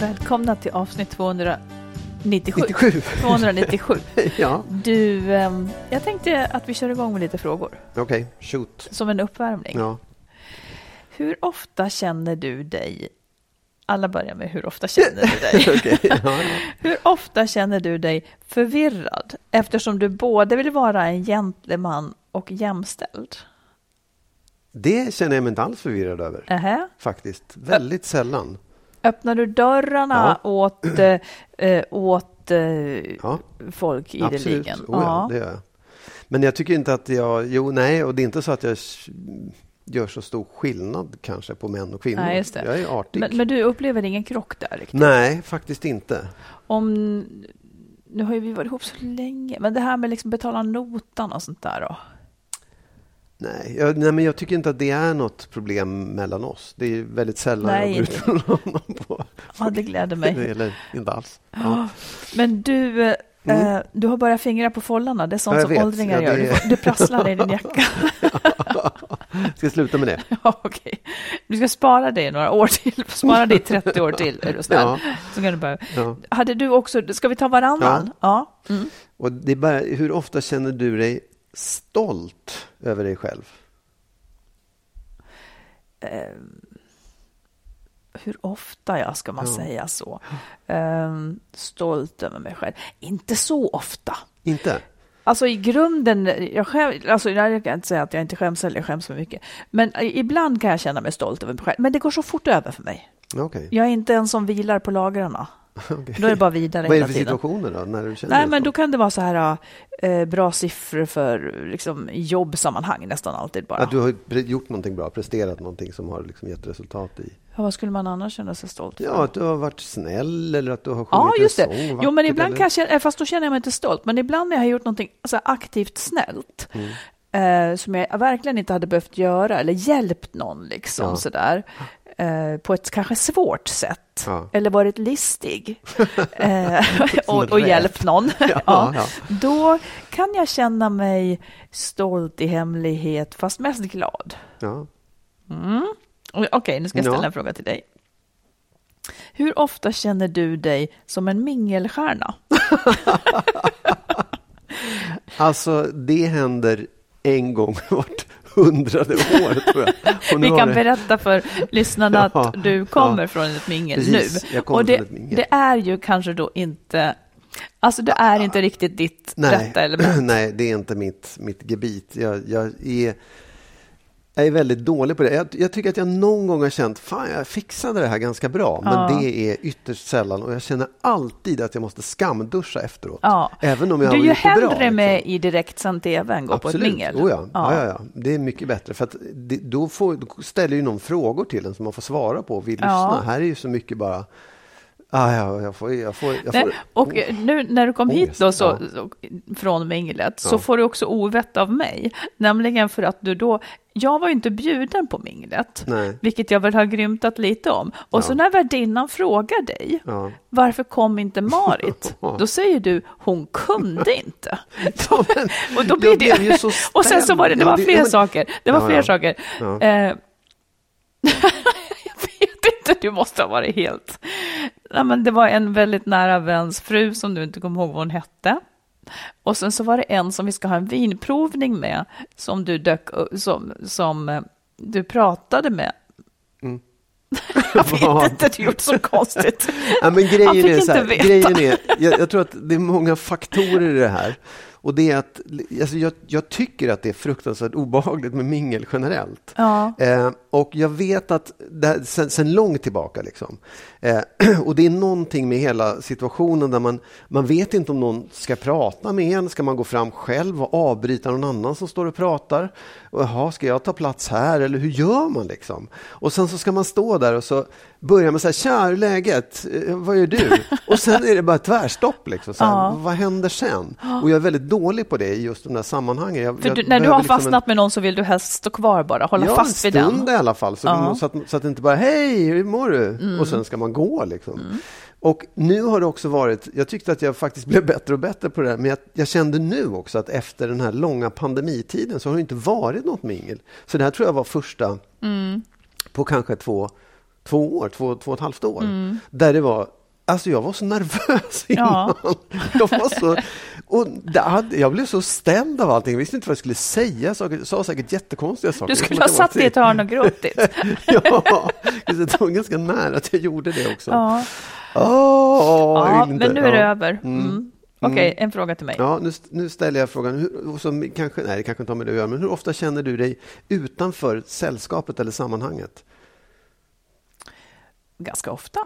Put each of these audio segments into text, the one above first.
Välkomna till avsnitt 297. 97. 297. ja, Du, ehm, jag tänkte att vi kör igång med lite frågor. okej. Shoot. Som en uppvärmning. Ja. Hur ofta känner du dig... Alla börjar med hur ofta känner du dig? Okej, ja. Hur ofta känner du dig förvirrad eftersom du både vill vara en gentleman och jämställd? Det känner jag mig inte alls förvirrad över. Ähä. Faktiskt. Väldigt sällan. Öppnar du dörrarna åt, eh, eh, åt eh, Ja, folk absolut. ideligen? Oh, ja, det gör jag. Men jag tycker inte att jag... Jo, nej, och det är inte så att jag gör så stor skillnad kanske på män och kvinnor. Nej. Jag är artig. Men, men du upplever ingen krock där? Riktigt? Nej, faktiskt inte. Om, nu har ju vi varit ihop så länge, men det här med liksom betala notan och sånt där då? Nej, jag, nej, men jag tycker inte att det är något problem mellan oss. Det är väldigt sällan Nej, jag från honom på. Ja, det gläder mig. Eller inte alls. Ja. Men du, eh, du har bara fingra på follarna. Det är sånt Mm. Ja, som vet. åldringar det gör. är- Du, du prasslar i din jacka. Ska jag sluta med det? ja, okej. Du ska spara dig några år till. Spara dig 30 år till, är du snäll. Så kan du bara... Ja. Hade du också... Ska vi ta varannan? Ja. Mm. Och det bara, hur ofta känner du dig stolt över dig själv? Hur ofta, ja, ska man Ja. säga så. Ehm, stolt över mig själv. Inte så ofta. Inte? Alltså i grunden, jag, skäm, alltså, jag kan inte säga att jag inte skäms eller jag skäms för mycket. Men i- ibland kan jag känna mig stolt över mig själv. Men det går så fort över för mig. Okej. Jag är inte en som vilar på lagrarna. Okej. Då är det bara vidare Vad är det för situationer då? När du känner Nej, men då kan det vara så här eh, bra siffror för liksom, jobbsammanhang nästan alltid bara. Att du har gjort någonting bra, presterat någonting som har liksom gett resultat i... Ja, vad skulle man annars känna sig stolt för? Ja, att du har varit snäll eller att du har sjungit Ja, just en det. sång Jo, vackert, men ibland eller? kan jag känna, eh, fast då känner jag mig inte stolt, men ibland när jag har gjort någonting alltså, aktivt snällt, Mm. eh, som jag verkligen inte hade behövt göra, eller hjälpt någon liksom Ja. sådär, eh, på ett kanske svårt sätt, Ja. eller varit listig eh, och, och hjälpt någon, ja, ja. då kan jag känna mig stolt i hemlighet, fast mest glad. Ja. Okej, nu ska jag ställa en fråga till dig. Hur ofta känner du dig som en mingelstjärna? Alltså, det händer en gång vart hundrade år, tror jag. Vi kan det- berätta för lyssnarna Ja, att du kommer ja. från ett mingel Precis, nu. Och det, det är ju kanske då inte, alltså det är inte riktigt ditt Nej, rätta element. nej, det är inte mitt, mitt gebit. Jag, jag, är, jag är väldigt dålig på det. Jag, jag tycker att jag någon gång har känt, fan jag fixade det här ganska bra. Men Ja. det är ytterst sällan och jag känner alltid att jag måste skamduscha efteråt. Ja. Även om jag Du är har ju gjort det bra. hellre med liksom. i direktsänd tv än gå på ett mingel. Oh ja. Ja. Ja, ja, Det är mycket bättre. För det, då, får, då ställer ju någon frågor till en som man får svara på och vill lyssna. Här är ju så mycket bara Ah, ja, jag får, jag får, jag Nej, får, och eh, nu när du kom hit Ångest, då, så, ja. så, från minglet så Ja. får du också ovett av mig. Nämligen för att du då, jag var ju inte bjuden på minglet, Nej. vilket jag väl har grymtat lite om. Och så när värdinnan frågar dig, Ja. varför kom inte Marit? Ja. Då säger du, hon kunde inte. Ja, men och då blir det... så och sen så var det, det var Ja, fler ja, saker. Det var Ja, fler ja. saker. Ja. Eh, jag vet inte, du måste ha varit helt... Nej, men det var en väldigt nära väns fru som du inte kommer ihåg vad hon hette. Och sen så var det en som vi ska ha en vinprovning med som du dök som, som eh, du pratade med. jag vet inte, du gjort så konstigt. Ja, men Han grejen fick är inte så här, veta. grejen är, jag, jag tror att det är många faktorer i det här. Och det är att, alltså jag, jag tycker att det är fruktansvärt obehagligt med mingel generellt. Ja. Eh, och jag vet att här, sen, sen långt tillbaka, liksom. eh, och det är någonting med hela situationen där man, man vet inte om någon ska prata med en. Ska man gå fram själv och avbryta någon annan som står och pratar? Jaha, ska jag ta plats här? Eller hur gör man liksom? Och sen så ska man stå där och så börjar man säga, tja, hur läget? Eh, vad gör du? Och sen är det bara tvärstopp. Liksom, så Ja. Vad händer sen? Och jag är väldigt dålig på det i just de där sammanhangen. Jag, du, när du har liksom en- fastnat med någon så vill du helst stå kvar bara, hålla ja, fast vid en den. stund i alla fall, så, Ja. så, att, så att det inte bara hej, hur mår du? Mm. Och sen ska man gå. Liksom. Och nu har det också varit, jag tyckte att jag faktiskt blev bättre och bättre på det här, men jag, jag kände nu också att efter den här långa pandemitiden så har det inte varit något mingel. Så det här tror jag var första Mm. på kanske två, två år, två, två och ett halvt år, Mm. där det var Alltså jag var så nervös innan. Ja. Jag, var så, och hade, jag blev så ställd av allting. Jag visste inte vad jag skulle säga. Jag sa säkert jättekonstiga saker. Du skulle ha satt dig i ett hörn och gråtit. ja, det var ganska nära att jag gjorde det också. Ja, Jag ja men nu är det Ja. över. Mm. Okej, en fråga till mig. Ja, nu, nu ställer jag frågan, hur, som kanske, nej det kanske inte har med det att göra, men hur ofta känner du dig utanför sällskapet eller sammanhanget? Ganska ofta.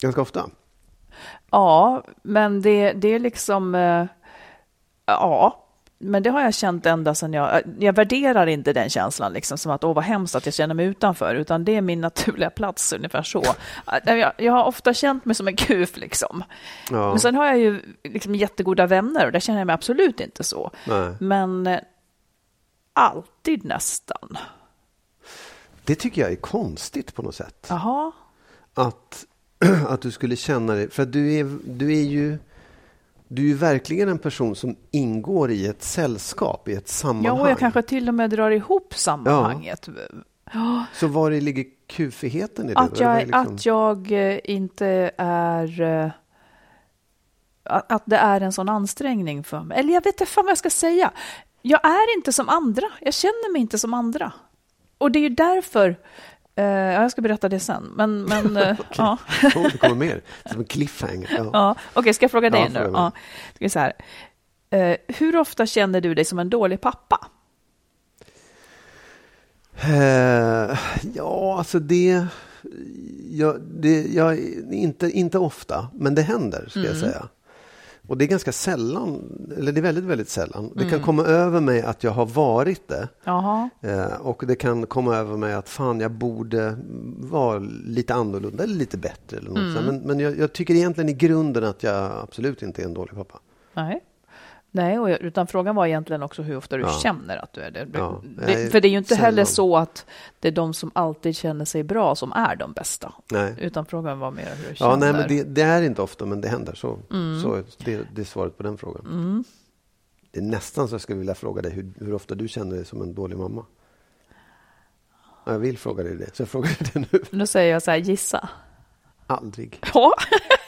Ganska ofta? Ja, men det, det är liksom... eh, ja, men det har jag känt ända sedan jag... Jag värderar inte den känslan liksom som att åh vad hemskt att jag känner mig utanför, utan det är min naturliga plats ungefär så. Jag, jag har ofta känt mig som en kuf liksom. Ja. Men sen har jag ju liksom jättegoda vänner och där känner jag mig absolut inte så. Nej. Men eh, alltid nästan. Det tycker jag är konstigt på något sätt. Jaha. Att, att du skulle känna dig, för du är, du är ju du är ju verkligen en person som ingår i ett sällskap, i ett Ja, sammanhang. och jag kanske till och med drar ihop sammanhanget. Så var det ligger kufigheten i det? Att jag, är liksom- att jag eh, inte är... eh, Att att det är en sån ansträngning för mig. Eller jag vet inte fan vad jag ska säga. Jag är inte som andra. Jag känner mig inte som andra. Och det är ju därför... eh, ja, jag ska berätta det sen. Men, men eh, ja. Oh, det kommer mer. Som en cliffhanger. Ja. ja. Okej, ska jag fråga dig Ja, nu? Ja. Ska så här. Eh, hur ofta känner du dig som en dålig pappa? Ja, alltså det... Ja, det jag, inte, inte ofta, men det händer, ska Mm. jag säga. Och det är ganska sällan, eller det är väldigt, väldigt sällan. Det Mm. kan komma över mig att jag har varit det. Eh, och det kan komma över mig att fan, jag borde vara lite annorlunda eller lite bättre. Eller något Mm. Men, men jag, jag tycker egentligen i grunden att jag absolut inte är en dålig pappa. Nej. Nej, och utan frågan var egentligen också hur ofta du Ja. känner att du är det. Ja, det för det är ju inte heller så att det är de som alltid känner sig bra som är de bästa. Nej. Utan frågan var mer hur du känner. Ja, nej, men det, det är inte ofta, men det händer. Så, så det, det är svaret på den frågan. Det är nästan så jag skulle vilja fråga dig hur, hur ofta du känner dig som en dålig mamma. Ja, Jag vill fråga dig det, så jag frågar dig det nu. Nu säger jag så här, gissa. Aldrig. Ja.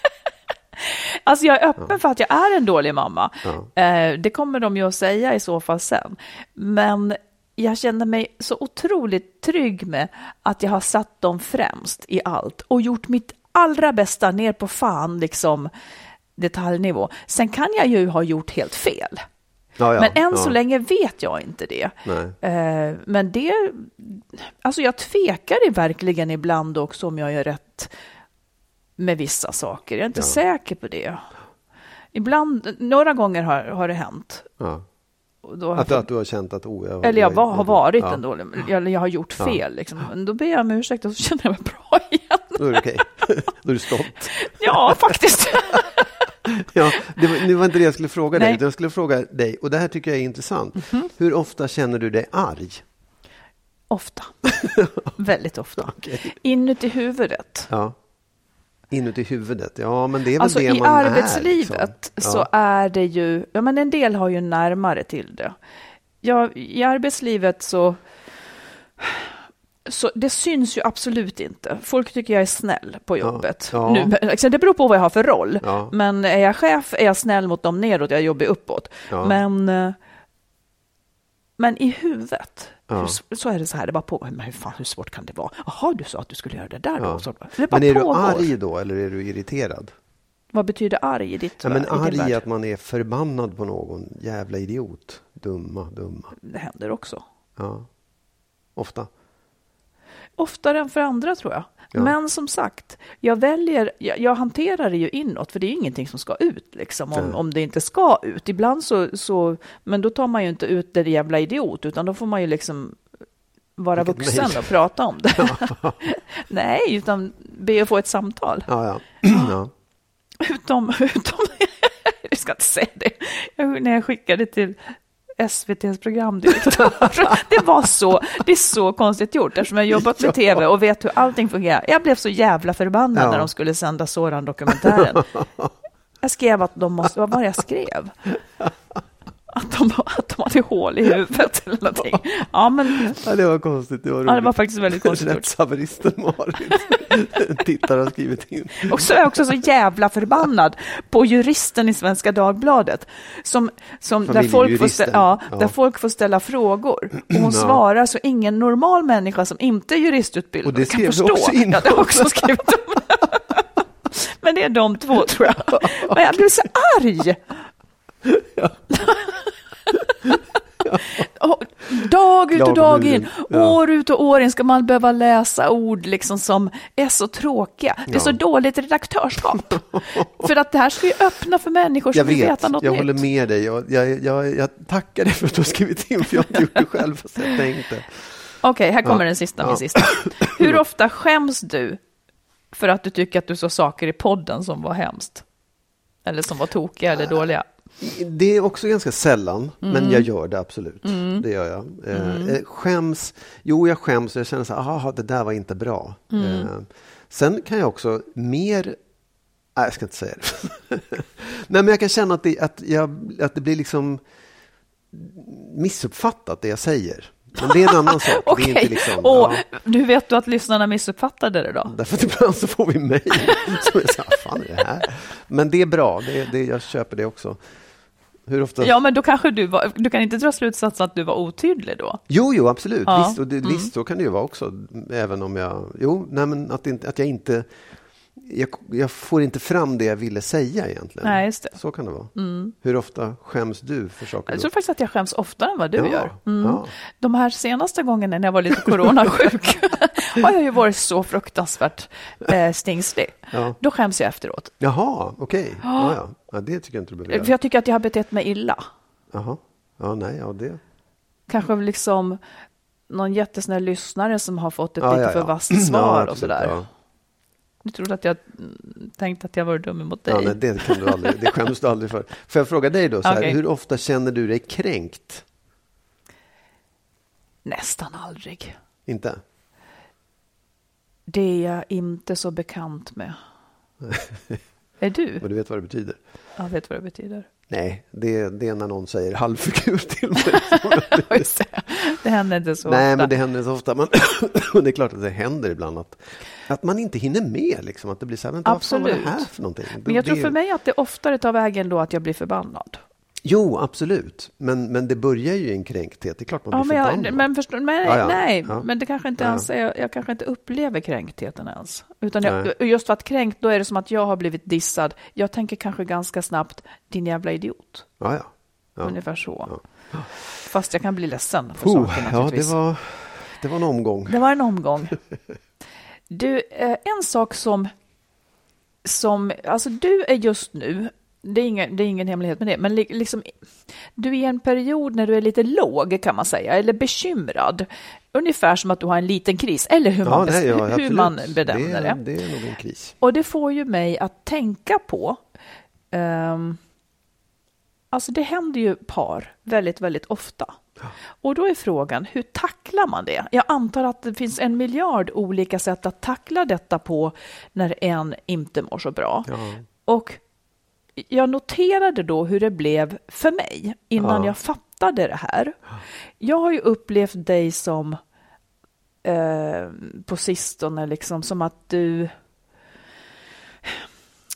Alltså jag är öppen för att jag är en dålig mamma. Ja. Eh, det kommer de ju att säga i så fall sen. Men jag känner mig så otroligt trygg med att jag har satt dem främst i allt och gjort mitt allra bästa ner på fan liksom detaljnivå. Sen kan jag ju ha gjort helt fel. Ja, ja, Men än ja. så länge vet jag inte det. Eh, men det, alltså jag tvekar verkligen ibland också om jag gör rätt med vissa saker. Jag är inte Ja. säker på det. Ibland, några gånger har, har det hänt. Ja. Har Att, jag, att du har känt att oh, jag, eller jag var, har varit ja. en dålig, eller jag har gjort Ja. fel. Liksom. Men då ber jag om ursäkt och så känner jag mig bra igen. Då är det okej. Då är du stolt. Ja, faktiskt. Ja, det var, nu var inte det jag skulle fråga dig, Nej. utan jag skulle fråga dig, och det här tycker jag är intressant. Mhm. Hur ofta känner du dig arg? Ofta. Väldigt ofta. Okej. Inuti huvudet. Ja. Inuti huvudet, ja men det är väl Alltså det i man arbetslivet är. Liksom. så är det ju, ja men en del har ju närmare till det. Ja, I arbetslivet så, så det syns ju absolut inte. Folk tycker jag är snäll på jobbet. ja. Nu, liksom, det beror på vad jag har för roll. Ja. Men är jag chef är jag snäll mot dem neråt, jag jobbar uppåt. Ja. Men, eh, men i huvudet, Ja. hur, så är det så här, det bara på. Men hur, fan, hur svårt kan det vara? Jaha, du sa att du skulle göra det där Ja. då? Så, det Men är du pågår. arg då eller är du irriterad? Vad betyder arg i ditt Ja, men arg är att man är förbannad på någon. Jävla idiot. Dumma, dumma. Det händer också. Ja. Ofta. Oftare än för andra tror jag. Ja. Men som sagt, jag väljer, jag, jag hanterar det ju inåt, för det är ju ingenting som ska ut, liksom, om, Nej. om det inte ska ut. Ibland så, så, men då tar man ju inte ut det jävla idiot, utan då får man ju liksom vara Vilket vuxen mejl. och prata om det. Nej, utan be att få ett samtal. Ja, ja. Utom, utom jag ska inte säga det, jag, när jag skickade till SVTs programdirektör. Det var så, det är så konstigt gjort eftersom jag jobbat med tv och vet hur allting fungerar. Jag blev så jävla förbannad Ja. när de skulle sända Soran-dokumentären. Jag skrev att de måste, vad var det jag skrev? Att de, att de hade hål i huvudet eller någonting. Ja, men ja, det var konstigt. Det var, ja, det var faktiskt väldigt konstigt. Rättshaveristen Marit. Tittare har skrivit in. Och så är jag också så jävla förbannad på juristen i Svenska Dagbladet. Som, som där, folk får ställa, ja, Ja. där folk får ställa frågor. Och hon svarar så ingen normal människa som inte är juristutbildad Och det kan skrev du förstå. också in. Ja, det har också skrivit om. Men det är de två tror jag. Men jag blir så arg. Och Dag ut och dag in, Ja. år ut och år in ska man behöva läsa ord liksom som är så tråkiga. Det är så dåligt redaktörskap. för att det här ska ju öppna för människor som Jag vill vet, veta något jag nytt. håller med dig. Jag, jag, jag, jag tackar dig för att du har skrivit in, för jag har inte gjort det själv fast jag tänkte. Okej, här kommer Ja. den sista, Ja. min sista. Hur ofta skäms du för att du tycker att du sa saker i podden som var hemskt? Eller som var tokiga eller dåliga? Det är också ganska sällan, Mm. men jag gör det absolut. Det gör jag. Eh, eh, skäms, jo jag skäms och jag känner så här, aha, det där var inte bra. Mm. Eh, sen kan jag också mer, nej jag ska inte säga det. Nej men jag kan känna att det, att jag, att det blir liksom missuppfattat det jag säger. Men det är en annan sak. Det är Okej, inte liksom, och ja. du vet du att lyssnarna missuppfattade det då? Därför att ibland så får vi mejl fan är det här? Men det är bra, det, det, jag köper det också. Hur ofta? Ja, men då kanske du var, du kan inte dra slutsatsen att du var otydlig då? Jo, jo, absolut. Ja. Mm. Visst, och det, visst, så kan det ju vara också. Även om jag... Jo, nej, men att, inte, att jag inte... Jag, jag får inte fram det jag ville säga egentligen. Nej, just det. Så kan det vara. Hur ofta skäms du för saker? Jag tror faktiskt att jag skäms oftare än vad du Ja, gör. Mm. ja. De här senaste gångerna när jag var lite coronasjuk har jag ju varit så fruktansvärt eh, stingslig. Ja. Då skäms jag efteråt. Jaha, okej. Ja, ja. ja, det tycker jag inte du behöver För göra. jag tycker att jag har betett mig illa. Jaha. Ja, nej, ja, det... Kanske liksom någon jättesnäll lyssnare som har fått ett Ja, lite för vasst svar och sådär. Du trodde att jag mm, tänkte att jag var dum mot dig? Ja, nej, det kan du aldrig. Det skäms du aldrig för. Får jag fråga dig då, så här, Okej. hur ofta känner du dig kränkt? Nästan aldrig. Inte? Det är jag inte så bekant med. är du? Och du vet vad det betyder? Jag vet vad det betyder. Nej, det, det är när någon säger halvfigur till mig. Det. händer inte så Nej, ofta. men det händer så ofta. Men det är klart att det händer ibland att, att man inte hinner med. Liksom, att det blir så här, vänta, vad fan var det här Absolut. för någonting? Men jag Det- tror för mig att det oftare tar vägen då att jag blir förbannad. Jo, absolut. Men, men det börjar ju i en kränkthet. Det är klart man Ja, blir men, jag, förbannad. men förstå, men, Ja, nej, Ja. men det kanske inte Ja. ens är, jag kanske inte upplever kränktheten ens. Utan jag, Nej. just för att kränkt, då är det som att jag har blivit dissad. Jag tänker kanske ganska snabbt, din jävla idiot. Ja, ja. ja. Ungefär så. Fast jag kan bli ledsen för Oh, saker ja, det var, det var en omgång. Det var en omgång. Du, eh, en sak som, som, alltså du är just nu, det är, ingen, det är ingen hemlighet med det, men liksom, du är i en period när du är lite låg kan man säga, eller bekymrad. Ungefär som att du har en liten kris, eller hur, man, nej, ja, hur man bedömer det. Det är nog en kris. Och det får ju mig att tänka på um, Alltså det händer ju par väldigt, väldigt ofta. Och då är frågan, hur tacklar man det? Jag antar att det finns en miljard olika sätt att tackla detta på när en inte mår så bra. Ja. Och jag noterade då hur det blev för mig innan ja. jag fattade det här. Jag har ju upplevt dig som eh, på sistone, liksom som att du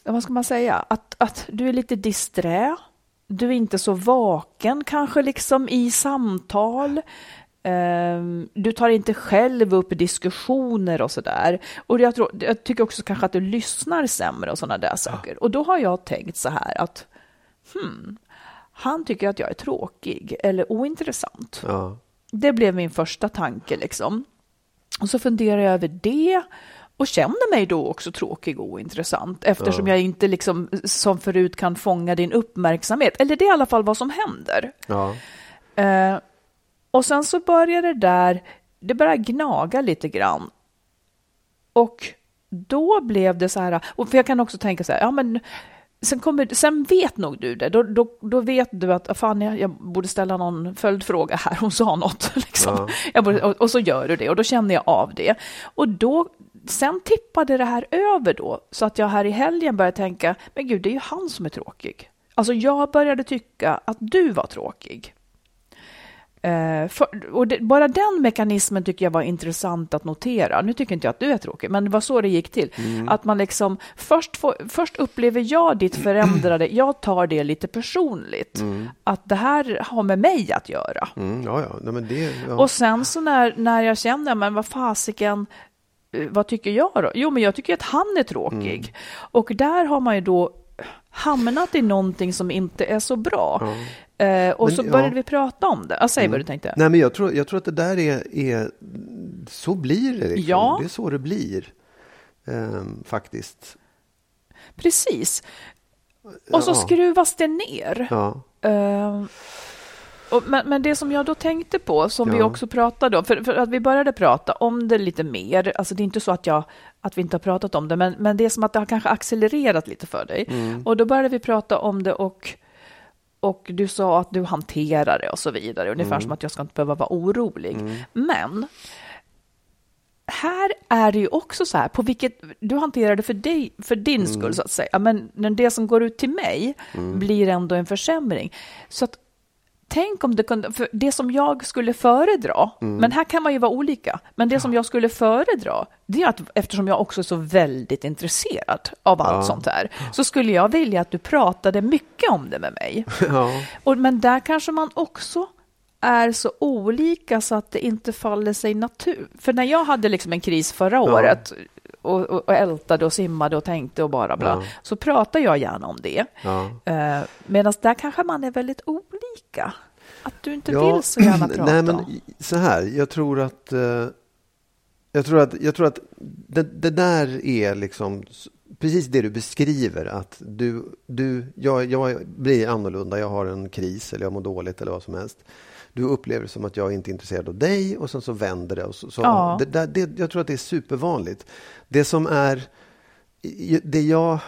vad ska man säga, att, att du är lite disträ du är inte så vaken kanske liksom i samtal. Um, du tar inte själv upp diskussioner och sådär. Och jag, tror, jag tycker också kanske att du lyssnar sämre och sådana där saker. Ja. Och då har jag tänkt så här att hmm, han tycker att jag är tråkig eller ointressant. Ja. Det blev min första tanke liksom. Och så funderar jag över det och känner mig då också tråkig och ointressant eftersom ja. jag inte liksom som förut kan fånga din uppmärksamhet. Eller det är i alla fall vad som händer. Uh, och sen så börjar det där, det börjar gnaga lite grann. Och då blev det så här, och för jag kan också tänka så här, ja men sen, kommer, sen vet nog du det. Då, då, då vet du att fan, jag, jag borde ställa någon följdfråga här. Hon sa något. Liksom. Ja. Borde, och, och, så gör du det och då känner jag av det. Och då, sen tippade det här över då så att jag här i helgen började tänka, men gud, det är ju han som är tråkig. Alltså jag började tycka att du var tråkig. Uh, för, och det, bara den mekanismen tycker jag var intressant att notera. Nu tycker inte jag att du är tråkig, men det var så det gick till. Mm. Att man liksom, först, får, först upplever jag ditt förändrade, jag tar det lite personligt. Mm. Att det här har med mig att göra. Mm, ja, ja. Nej, det, ja. Och sen så när, när jag känner, men vad fasiken, eh, vad tycker jag då? Jo, men jag tycker att han är tråkig. Mm. Och där har man ju då hamnat i någonting som inte är så bra. Ja. Eh, och men, så började ja. vi prata om det. säg mm. vad du tänkte. Nej, men jag tror, jag tror att det där är, är så blir det. Liksom. Ja. Det är så det blir. Eh, faktiskt. Precis. Och så ja. skruvas det ner. Ja. Eh, och, men, men, det som jag då tänkte på, som ja. vi också pratade om, för, för, att vi började prata om det lite mer, alltså det är inte så att, jag, att vi inte har pratat om det, men, men det är som att det har kanske accelererat lite för dig. Mm. Och då började vi prata om det och och du sa att du hanterar det och så vidare, ungefär mm. som att jag ska inte behöva vara orolig. Mm. Men här är det ju också så här, på vilket, du hanterar det för, dig, för din mm. skull så att säga, men det som går ut till mig mm. blir ändå en försämring. Så att tänk om det kunde, för det som jag skulle föredra, mm. men här kan man ju vara olika, men det ja. som jag skulle föredra, det är att eftersom jag också är så väldigt intresserad av allt ja. sånt här, så skulle jag vilja att du pratade mycket om det med mig. Ja. Och, men där kanske man också är så olika så att det inte faller sig naturligt. För när jag hade liksom en kris förra året, och, och, och ältade och simmade och tänkte och bara bla, ja. så pratar jag gärna om det. Ja. Uh, Medan där kanske man är väldigt olika. Att du inte ja, vill så gärna prata. Nej, men så här, jag tror att uh, jag tror att, jag tror att det, det, där är liksom precis det du beskriver. Att du, du, jag, jag blir annorlunda, jag har en kris eller jag mår dåligt eller vad som helst du upplever det som att jag inte är intresserad av dig och sen så vänder det. Och så, så ja. det, det, jag tror att det är supervanligt. Det som är... Det jag...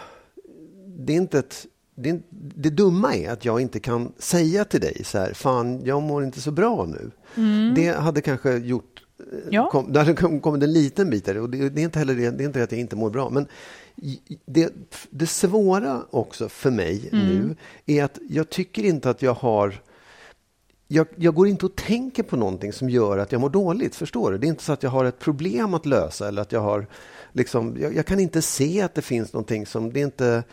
Det är inte ett... Det, det dumma är att jag inte kan säga till dig så här, fan, jag mår inte så bra nu. Mm. Det hade kanske gjort Ja. Kom, det hade kommit en liten bit där. Och det, det, är inte heller det, det är inte att jag inte mår bra. Men det, det svåra också för mig mm. nu är att jag tycker inte att jag har jag, jag, går inte och tänker på någonting som gör att jag mår dåligt. Förstår du? Det är inte så att jag har ett problem att lösa eller att jag har liksom, jag, jag kan inte se att det finns någonting som, det är inte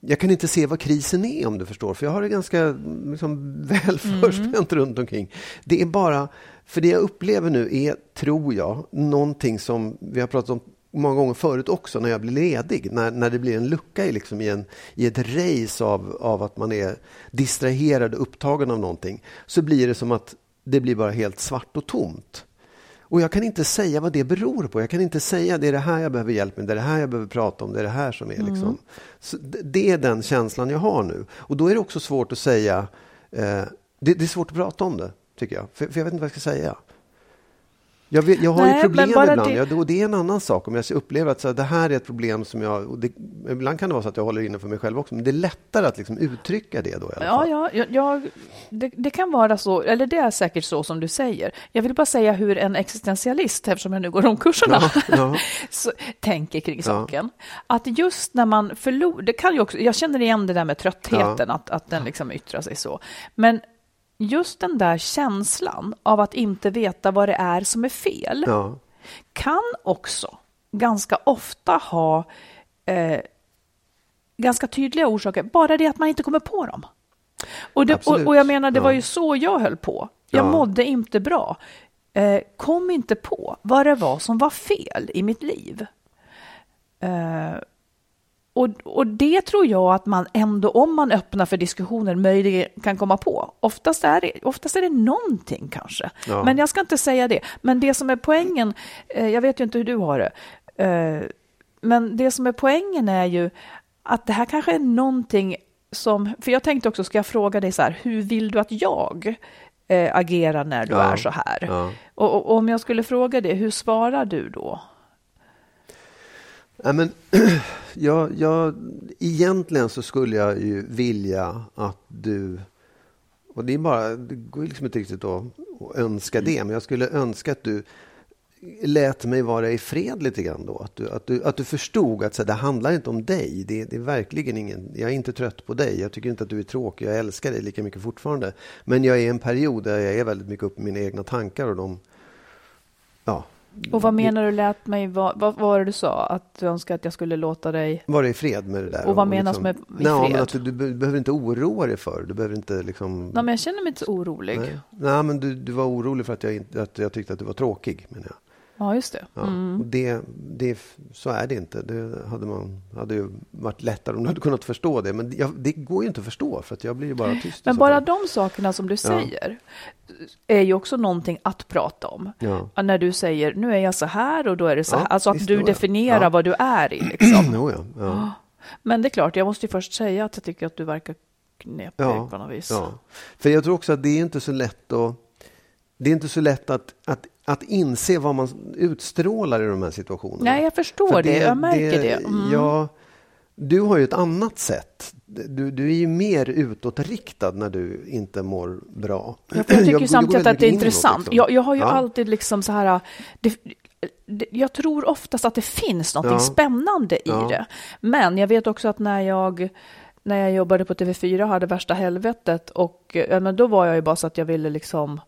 jag kan inte se vad krisen är om du förstår, för jag har det ganska liksom, väl förspänt mm. runt omkring. Det är bara, för det jag upplever nu är, tror jag, någonting som vi har pratat om många gånger förut också när jag blir ledig. När, när det blir en lucka i, liksom, i, en, i ett race av, av att man är distraherad och upptagen av någonting. Så blir det som att det blir bara helt svart och tomt. Och jag kan inte säga vad det beror på. Jag kan inte säga det är det här jag behöver hjälp med, det är det här jag behöver prata om, det är det här som är liksom. Så det är den känslan jag har nu. Och då är det också svårt att säga, eh, det, det, är svårt att prata om det, tycker jag. För, för jag vet inte vad jag ska säga. Jag, vet, jag har Nej, ju problem ibland det... Jag, och det är en annan sak. Om jag upplever att så här, det här är ett problem som jag... Det, ibland kan det vara så att jag håller inne för mig själv också, men det är lättare att liksom uttrycka det då. I alla ja, fall. ja, jag, det, det, kan vara så, eller det är säkert så som du säger. Jag vill bara säga hur en existentialist, eftersom jag nu går de kurserna, ja, ja. så, tänker kring saken. Att just när man förlorar, det kan ju också, jag känner igen det där med tröttheten, att, att den liksom yttrar sig så. Men just den där känslan av att inte veta vad det är som är fel ja. kan också ganska ofta ha eh, ganska tydliga orsaker, bara det att man inte kommer på dem. Och, det, och, och jag menar, det ja. var ju så jag höll på. Jag ja. mådde inte bra. Eh, kom inte på vad det var som var fel i mitt liv. Eh, och, och det tror jag att man ändå, om man öppnar för diskussioner, möjligen kan komma på. Oftast är det, oftast är det någonting kanske. Ja. Men jag ska inte säga det. Men det som är poängen, eh, jag vet ju inte hur du har det, eh, men det som är poängen är ju att det här kanske är någonting som, för jag tänkte också, ska jag fråga dig så här, hur vill du att jag eh, agerar när du ja. är så här? Ja. Och, och, och om jag skulle fråga det, hur svarar du då? Ja, men, jag, jag, egentligen så skulle jag ju vilja att du... Och det, är bara, det går liksom inte riktigt att, att önska det, men jag skulle önska att du lät mig vara i fred lite grann då. Att du, att du, att du förstod att så här, det handlar inte om dig. Det, det, är verkligen ingen, jag är inte trött på dig. Jag tycker inte att du är tråkig. Jag älskar dig lika mycket fortfarande. Men jag är i en period där jag är väldigt mycket uppe i mina egna tankar och de, ja, och vad menar du lät mig, vad, vad var det du sa? Att du önskar att jag skulle låta dig... Vara i fred med det där. Och vad menas liksom, med i nej, fred? Men att du, du, behöver inte oroa dig för Du behöver inte liksom... Nej, men jag känner mig inte så orolig. Nej, nej men du, du var orolig för att jag, att jag tyckte att du var tråkig, menar jag. Ja, just det. Mm. Ja, och det, det. Så är det inte. Det hade, man, hade ju varit lättare om du hade kunnat förstå det. Men jag, det går ju inte att förstå för att jag blir ju bara tyst. Men bara de sakerna som du säger ja. är ju också någonting att prata om. Ja. När du säger nu är jag så här och då är det så här. alltså att du definierar vad du är i. Liksom. jo, ja. Men det är klart, jag måste ju först säga att jag tycker att du verkar knepig på något vis. För jag tror också att det är inte så lätt att det är inte så lätt att, att, att inse vad man utstrålar i de här situationerna. Nej, jag förstår det, det, Jag märker det. det. Mm. Ja, du har ju ett annat sätt. Du, du är ju mer utåtriktad när du inte mår bra. jag tycker jag, samtidigt att det är intressant. Jag, jag, har ju ja. alltid liksom så här... Det, det, jag tror oftast att det finns något ja. spännande i ja. det. Men jag vet också att när jag när jag jobbade på TV4 och hade värsta helvetet och men då var jag ju bara så att jag ville liksom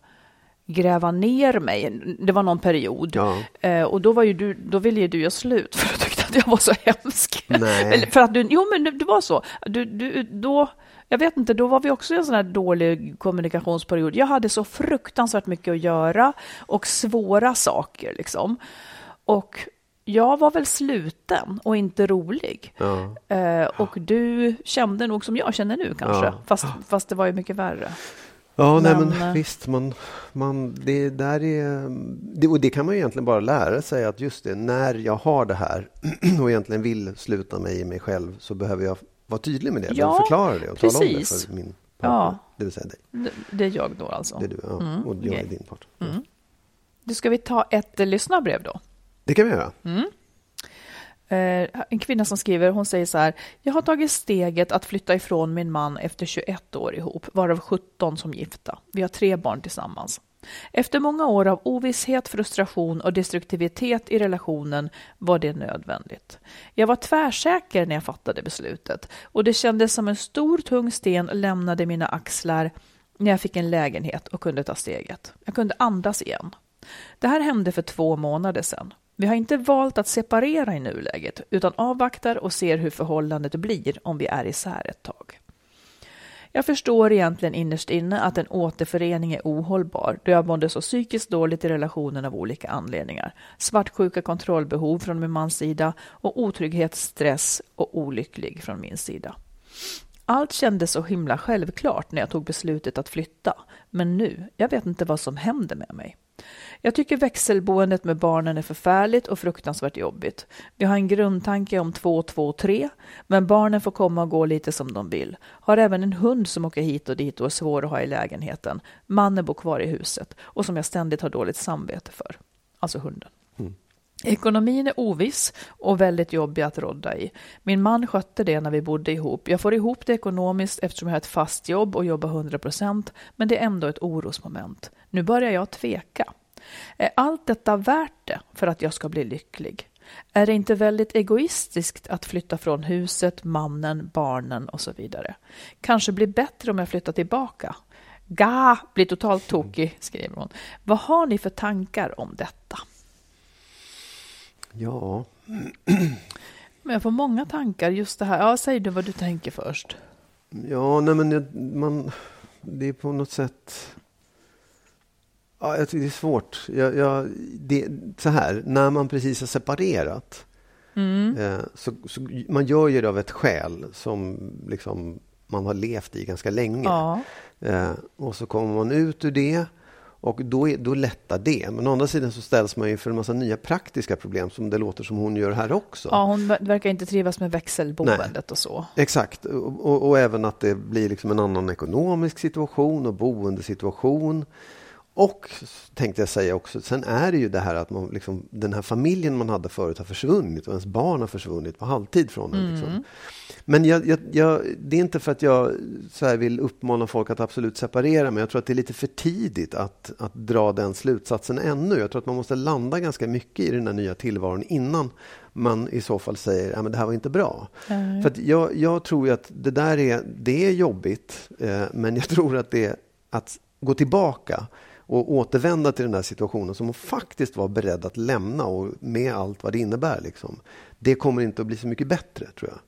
gräva ner mig. Det var någon period. Ja. Eh, och då, var ju du, då ville ju du göra slut för du tyckte att jag var så hemsk. Nej. för att du, jo, men det, det var så. Du, du, då, jag vet inte, då var vi också i en sån här dålig kommunikationsperiod. Jag hade så fruktansvärt mycket att göra och svåra saker liksom. Och jag var väl sluten och inte rolig. Ja. Eh, och du kände nog som jag känner nu kanske, ja. fast, fast det var ju mycket värre. Ja, men, nej, men eh, visst, man, man, det där är... Det, och det kan man ju egentligen bara lära sig att just det, när jag har det här och egentligen vill sluta mig i mig själv så behöver jag vara tydlig med det. Ja, förklara det och precis. tala om det för min partner, ja. det vill säga dig. Det, det är jag då alltså? Det är du, ja. Mm, och jag okay. är din partner. Mm. Du, ska vi ta ett lyssnarbrev då? Det kan vi göra. Mm. Eh, en kvinna som skriver, hon säger så här, jag har tagit steget att flytta ifrån min man efter 21 år ihop, varav 17 som gifta. Vi har tre barn tillsammans. Efter många år av ovisshet, frustration och destruktivitet i relationen var det nödvändigt. Jag var tvärsäker när jag fattade beslutet och det kändes som en stor tung sten lämnade mina axlar när jag fick en lägenhet och kunde ta steget. Jag kunde andas igen. Det här hände för två månader sedan. Vi har inte valt att separera i nuläget, utan avvaktar och ser hur förhållandet blir om vi är isär ett tag. Jag förstår egentligen innerst inne att en återförening är ohållbar då jag mådde så psykiskt dåligt i relationen av olika anledningar. Svartsjuka kontrollbehov från min mans sida och otrygghet, stress och olycklig från min sida. Allt kändes så himla självklart när jag tog beslutet att flytta. Men nu, jag vet inte vad som händer med mig. Jag tycker växelboendet med barnen är förfärligt och fruktansvärt jobbigt. Vi har en grundtanke om två, två, tre, men barnen får komma och gå lite som de vill. Har även en hund som åker hit och dit och är svår att ha i lägenheten. Mannen bor kvar i huset och som jag ständigt har dåligt samvete för. Alltså hunden. Ekonomin är oviss och väldigt jobbig att rodda i. Min man skötte det när vi bodde ihop. Jag får ihop det ekonomiskt eftersom jag har ett fast jobb och jobbar 100 procent, men det är ändå ett orosmoment. Nu börjar jag tveka. Är allt detta värt det för att jag ska bli lycklig? Är det inte väldigt egoistiskt att flytta från huset, mannen, barnen och så vidare? Kanske blir bättre om jag flyttar tillbaka. Ga, blir totalt tokig, skriver hon. Vad har ni för tankar om detta? Ja. Men jag får många tankar just det här. Ja, säg du vad du tänker först. Ja, nej men man, det är på något sätt Ja, jag tycker det är svårt. Jag, jag, det, så här, när man precis har separerat mm. eh, så, så, man gör ju det av ett skäl som liksom man har levt i ganska länge. Ja. Eh, och så kommer man ut ur det och då, är, då lättar det. Men å andra sidan så ställs man inför en massa nya praktiska problem som det låter som hon gör här också. Ja, hon verkar inte trivas med växelboendet Nej. och så. Exakt, och, och, och, även att det blir liksom en annan ekonomisk situation och boendesituation. Och tänkte jag säga också, sen är det ju det här att man liksom, den här familjen man hade förut har försvunnit och ens barn har försvunnit på halvtid från en. Mm. Liksom. Men jag, jag, jag, det är inte för att jag så vill uppmana folk att absolut separera, men jag tror att det är lite för tidigt att, att dra den slutsatsen ännu. Jag tror att man måste landa ganska mycket i den här nya tillvaron innan man i så fall säger att det här var inte bra. Mm. För jag, jag, tror att det där är, det är jobbigt, eh, men jag tror att det är att gå tillbaka och återvända till den här situationen som hon faktiskt var beredd att lämna och med allt vad det innebär. Liksom. Det kommer inte att bli så mycket bättre, tror jag.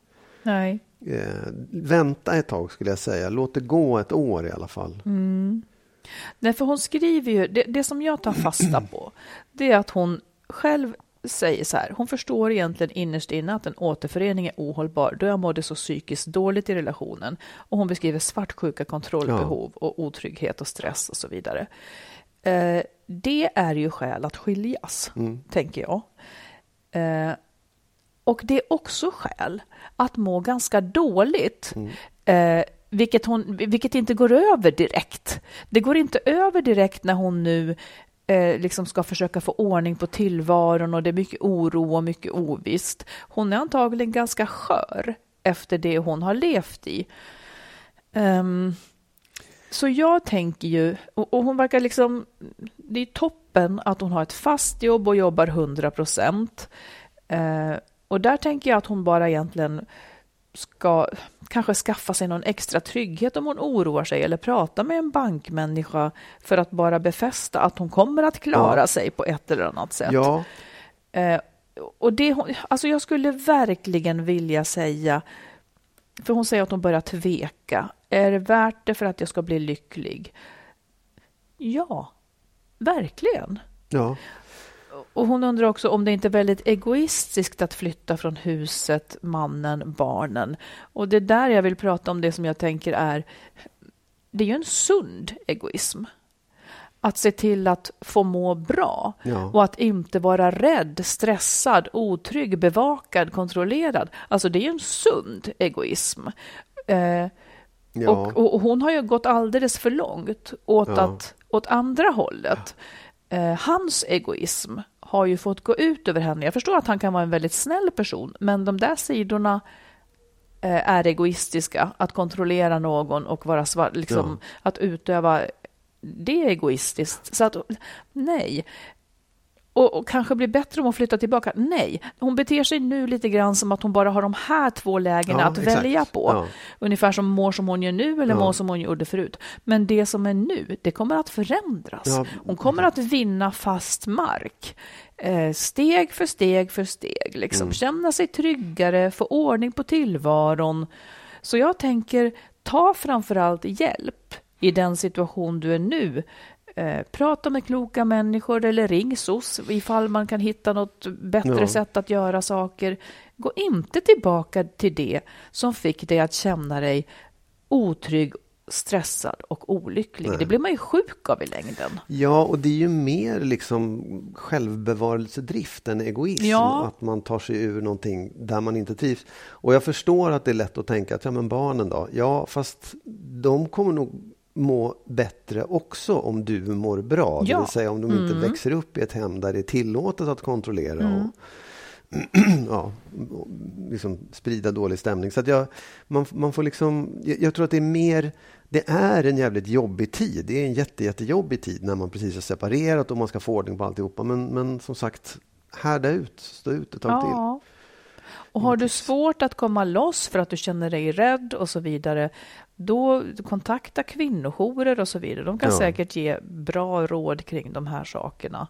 Nej. Eh, vänta ett tag, skulle jag säga. Låt det gå ett år i alla fall. Mm. Nej, för hon skriver ju, det, det som jag tar fasta på, det är att hon själv säger så här, hon förstår egentligen innerst inne att en återförening är ohållbar då jag mådde så psykiskt dåligt i relationen. Och hon beskriver svartsjuka kontrollbehov ja. och otrygghet och stress och så vidare. Eh, det är ju skäl att skiljas, mm. tänker jag. Eh, och det är också skäl att må ganska dåligt. Mm. Eh, vilket, hon, vilket inte går över direkt. Det går inte över direkt när hon nu eh, liksom ska försöka få ordning på tillvaron och det är mycket oro och mycket ovisst. Hon är antagligen ganska skör efter det hon har levt i. Um, så jag tänker ju, och, och, hon verkar liksom, det är toppen att hon har ett fast jobb och jobbar 100 procent. Eh, och där tänker jag att hon bara egentligen ska kanske skaffa sig någon extra trygghet om hon oroar sig eller prata med en bankmänniska för att bara befästa att hon kommer att klara ja. sig på ett eller annat sätt. Ja. Eh, och det, alltså jag skulle verkligen vilja säga, för hon säger att hon börjar tveka. Är det värt det för att jag ska bli lycklig? Ja, verkligen. Ja. Och hon undrar också om det inte är väldigt egoistiskt att flytta från huset, mannen, barnen. Och det är där jag vill prata om det som jag tänker är, det är ju en sund egoism. Att se till att få må bra ja. och att inte vara rädd, stressad, otrygg, bevakad, kontrollerad. Alltså det är ju en sund egoism. Eh, ja. och, och, hon har ju gått alldeles för långt åt, ja. att, åt andra hållet. Eh, hans egoism har ju fått gå ut över henne. Jag förstår att han kan vara en väldigt snäll person, men de där sidorna eh, är egoistiska. Att kontrollera någon och vara svart, liksom, ja. att utöva det är egoistiskt. Så att, nej och, och, kanske blir bättre om hon flyttar tillbaka. Nej, hon beter sig nu lite grann som att hon bara har de här två lägena ja, att exakt. välja på. Ja. Ungefär som mår som hon gör nu eller ja. mår som hon gjorde förut. Men det som är nu, det kommer att förändras. Hon kommer att vinna fast mark. Eh, steg för steg för steg, liksom. Mm. känna sig tryggare, få ordning på tillvaron. Så jag tänker, ta framförallt hjälp i den situation du är nu Eh, prata med kloka människor eller ring SOS ifall man kan hitta något bättre Ja. sätt att göra saker. Gå inte tillbaka till det som fick dig att känna dig otrygg, stressad och olycklig. Det blir man ju sjuk av i längden. Ja, och det är ju mer liksom självbevarelsedrift än egoism. Ja. Att man tar sig ur någonting där man inte trivs. Och jag förstår att det är lätt att tänka att ja, men barnen då? Ja, fast de kommer nog må bättre också om du mår bra. Det Ja. vill säga om de inte växer upp i ett hem där det är tillåtet att kontrollera och ja, och liksom sprida dålig stämning. Så att jag, man, man får liksom, jag, jag tror att det är mer det är en jävligt jobbig tid. Det är en jätte, jättejobbig tid när man precis har separerat och man ska få ordning på alltihopa. Men, men som sagt, härda ut, stå ut ett tag till. Ja. Och har du svårt att komma loss för att du känner dig rädd och så vidare, då kontakta kvinnojourer och så vidare. De kan Ja. säkert ge bra råd kring de här sakerna.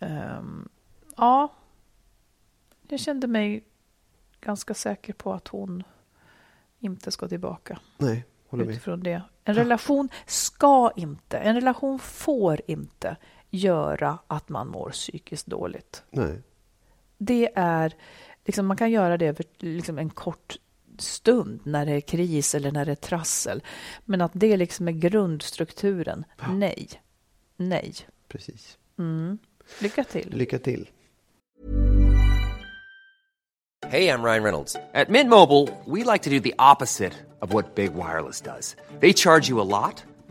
Ehm, ja, jag kände mig ganska säker på att hon inte ska tillbaka Nej, håller med. utifrån det. En relation ska inte, en relation får inte göra att man mår psykiskt dåligt Nej. det är, liksom, man kan göra det över liksom, en kort stund när det är kris eller när det är trassel. Men att det liksom är grundstrukturen, nej. Nej. Precis. Mm. Lycka till. Lycka till. Hey, I'm Ryan Reynolds. At Mint Mobile, we like to do the opposite of what Big Wireless does. They charge you a lot,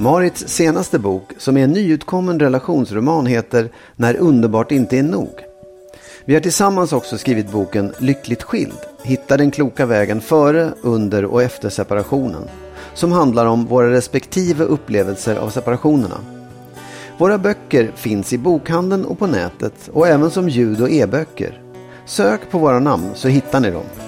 Marits senaste bok, som är en nyutkommen relationsroman, heter När underbart inte är nog. Vi har tillsammans också skrivit boken Lyckligt skild. Hitta den kloka vägen före, under och efter separationen. Som handlar om våra respektive upplevelser av separationerna. Våra böcker finns i bokhandeln och på nätet och även som ljud och e-böcker. Sök på våra namn så hittar ni dem.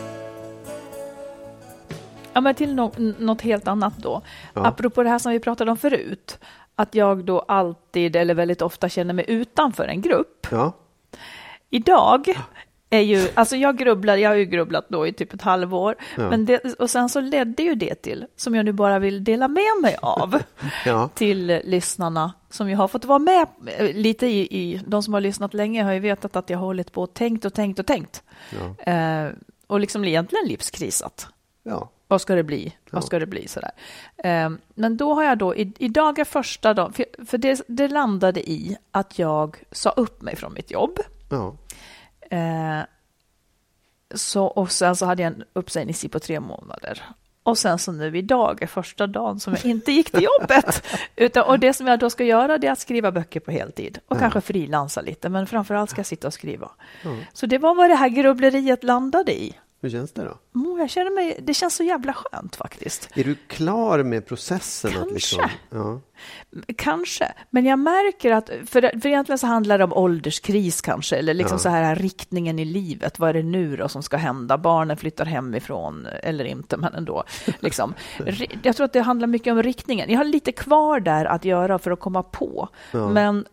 Ja, men till no något helt annat då. Ja. Apropå det här som vi pratade om förut. Att jag då alltid eller väldigt ofta känner mig utanför en grupp. Ja, Idag är ju, alltså jag grubblar, jag har ju grubblat då i typ ett halvår. Ja. Men det, och sen så ledde ju det till, som jag nu bara vill dela med mig av, Ja. till lyssnarna som ju har fått vara med eh, lite i, i, de som har lyssnat länge har ju vetat att jag har hållit på och tänkt och tänkt och tänkt. Eh, och liksom egentligen livskrisat. ja. Vad ska det bli? Vad ska det bli? Sådär. Eh, men då har jag då, i, idag är första dagen, för, för det, det landade i att jag sa upp mig från mitt jobb. ja. Eh, så, och sen så hade jag en uppsägningstid på tre månader. Och sen så nu idag är första dagen som jag inte gick till jobbet. Utan, och det som jag då ska göra det är att skriva böcker på heltid. Och kanske frilansa lite, men framför allt ska jag sitta och skriva. Så det var vad det här grubbleriet landade i. Hur känns det då? Mm, Jag känner mig, det känns så jävla skönt faktiskt. Är du klar med processen? Liksom, Kanske. ja. Kanske, men jag märker att, för, för egentligen så handlar det om ålderskris kanske, eller liksom Ja. så här riktningen i livet. Vad är det nu då som ska hända? Barnen flyttar hemifrån, eller inte, men ändå. Liksom. Jag tror att det handlar mycket om riktningen. Jag har lite kvar där att göra för att komma på, men